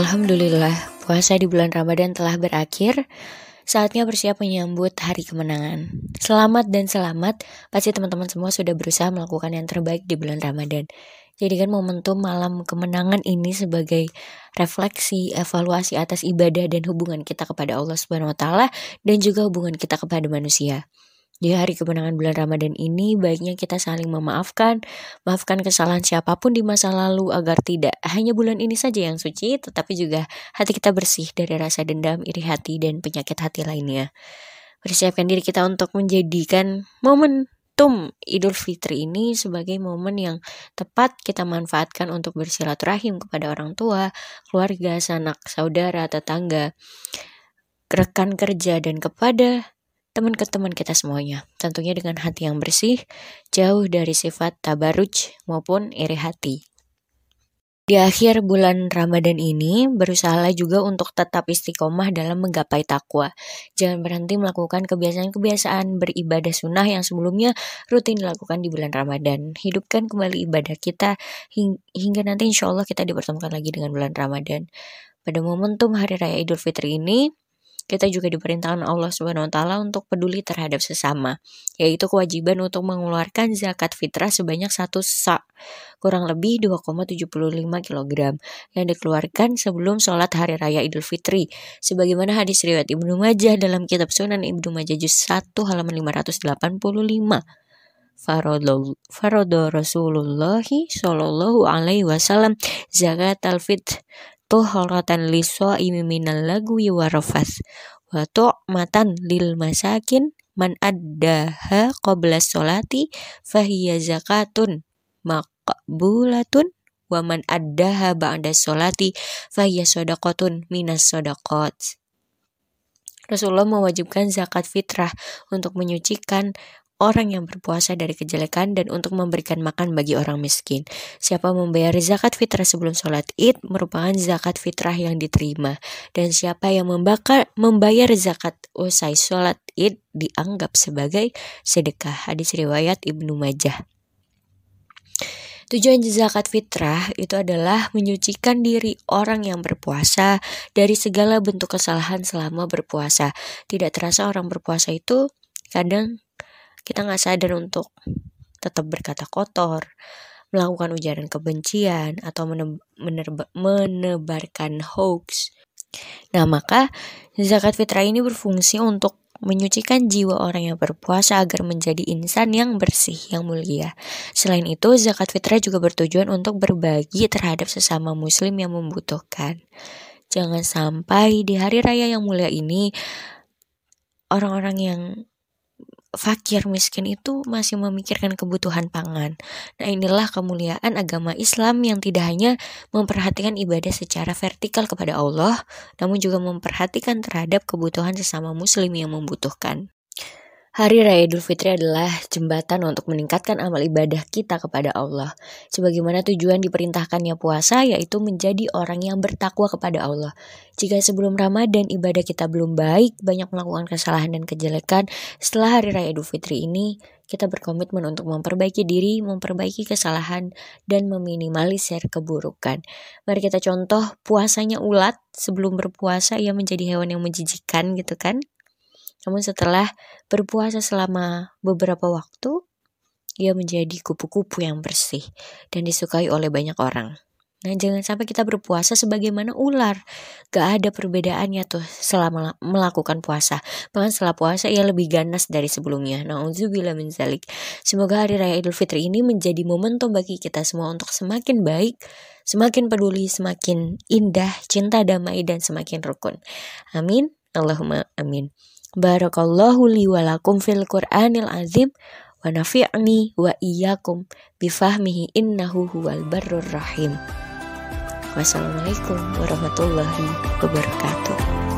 Alhamdulillah, puasa di bulan Ramadan telah berakhir. Saatnya bersiap menyambut hari kemenangan. Selamat dan selamat, pasti teman-teman semua sudah berusaha melakukan yang terbaik di bulan Ramadan. Jadikan momentum malam kemenangan ini sebagai refleksi, evaluasi atas ibadah dan hubungan kita kepada Allah Subhanahu wa taala dan juga hubungan kita kepada manusia. Di hari kemenangan bulan Ramadan ini, baiknya kita saling memaafkan, maafkan kesalahan siapa pun di masa lalu agar tidak hanya bulan ini saja yang suci, tetapi juga hati kita bersih dari rasa dendam, iri hati, dan penyakit hati lainnya. Persiapkan diri kita untuk menjadikan momentum Idul Fitri ini sebagai momen yang tepat kita manfaatkan untuk bersilaturahim kepada orang tua, keluarga, sanak, saudara, tetangga, rekan kerja, dan kepada teman ke teman kita semuanya. Tentunya dengan hati yang bersih, jauh dari sifat tabaruj maupun iri hati. Di akhir bulan Ramadan ini, berusahalah juga untuk tetap istiqomah dalam menggapai takwa. Jangan berhenti melakukan kebiasaan-kebiasaan beribadah sunnah yang sebelumnya rutin dilakukan di bulan Ramadan. Hidupkan kembali ibadah kita hingga nanti insya Allah kita dipertemukan lagi dengan bulan Ramadan. Pada momentum Hari Raya Idul Fitri ini, kita juga diperintahkan Allah Subhanahu wa taala untuk peduli terhadap sesama, yaitu kewajiban untuk mengeluarkan zakat fitrah sebanyak satu sa, kurang lebih 2,75 kg yang dikeluarkan sebelum sholat hari raya Idul Fitri. Sebagaimana hadis riwayat Ibnu Majah dalam kitab Sunan Ibnu Majah juz 1 halaman 585. Farodo Rasulullah Shallallahu Alaihi Wasallam zakat al-fitr tuhratan imi minal lagwi warafas wa tu'matan lil masakin man addaha qabla sholati fahiya zakatun maqbulatun wa man addaha ba'da sholati fahiya sodakotun minas sodakot Rasulullah mewajibkan zakat fitrah untuk menyucikan orang yang berpuasa dari kejelekan dan untuk memberikan makan bagi orang miskin. Siapa membayar zakat fitrah sebelum sholat id merupakan zakat fitrah yang diterima. Dan siapa yang membakar, membayar zakat usai sholat id dianggap sebagai sedekah. Hadis riwayat Ibnu Majah. Tujuan zakat fitrah itu adalah menyucikan diri orang yang berpuasa dari segala bentuk kesalahan selama berpuasa. Tidak terasa orang berpuasa itu kadang kita nggak sadar untuk tetap berkata kotor, melakukan ujaran kebencian, atau menebarkan hoax. Nah, maka zakat fitrah ini berfungsi untuk menyucikan jiwa orang yang berpuasa agar menjadi insan yang bersih, yang mulia. Selain itu, zakat fitrah juga bertujuan untuk berbagi terhadap sesama muslim yang membutuhkan. Jangan sampai di hari raya yang mulia ini orang-orang yang fakir miskin itu masih memikirkan kebutuhan pangan. Nah, inilah kemuliaan agama Islam yang tidak hanya memperhatikan ibadah secara vertikal kepada Allah, namun juga memperhatikan terhadap kebutuhan sesama muslim yang membutuhkan. Hari Raya Idul Fitri adalah jembatan untuk meningkatkan amal ibadah kita kepada Allah. Sebagaimana tujuan diperintahkannya puasa yaitu menjadi orang yang bertakwa kepada Allah. Jika sebelum Ramadan ibadah kita belum baik, banyak melakukan kesalahan dan kejelekan, setelah Hari Raya Idul Fitri ini kita berkomitmen untuk memperbaiki diri, memperbaiki kesalahan, dan meminimalisir keburukan. Mari kita contoh puasanya ulat sebelum berpuasa ia menjadi hewan yang menjijikan gitu kan. Namun setelah berpuasa selama beberapa waktu, ia menjadi kupu-kupu yang bersih dan disukai oleh banyak orang. Nah, jangan sampai kita berpuasa sebagaimana ular. Gak ada perbedaannya tuh selama melakukan puasa. Bahkan setelah puasa ia lebih ganas dari sebelumnya. Nauzubillah min zalik. Semoga hari raya Idul Fitri ini menjadi momentum bagi kita semua untuk semakin baik, semakin peduli, semakin indah, cinta damai dan semakin rukun. Amin. Allahumma amin. Barakallahu li walakum fil Qur'anil azim wa nafi'ni wa iyyakum bifahmihi innahu huwal barrur rahim. Wassalamualaikum warahmatullahi wabarakatuh.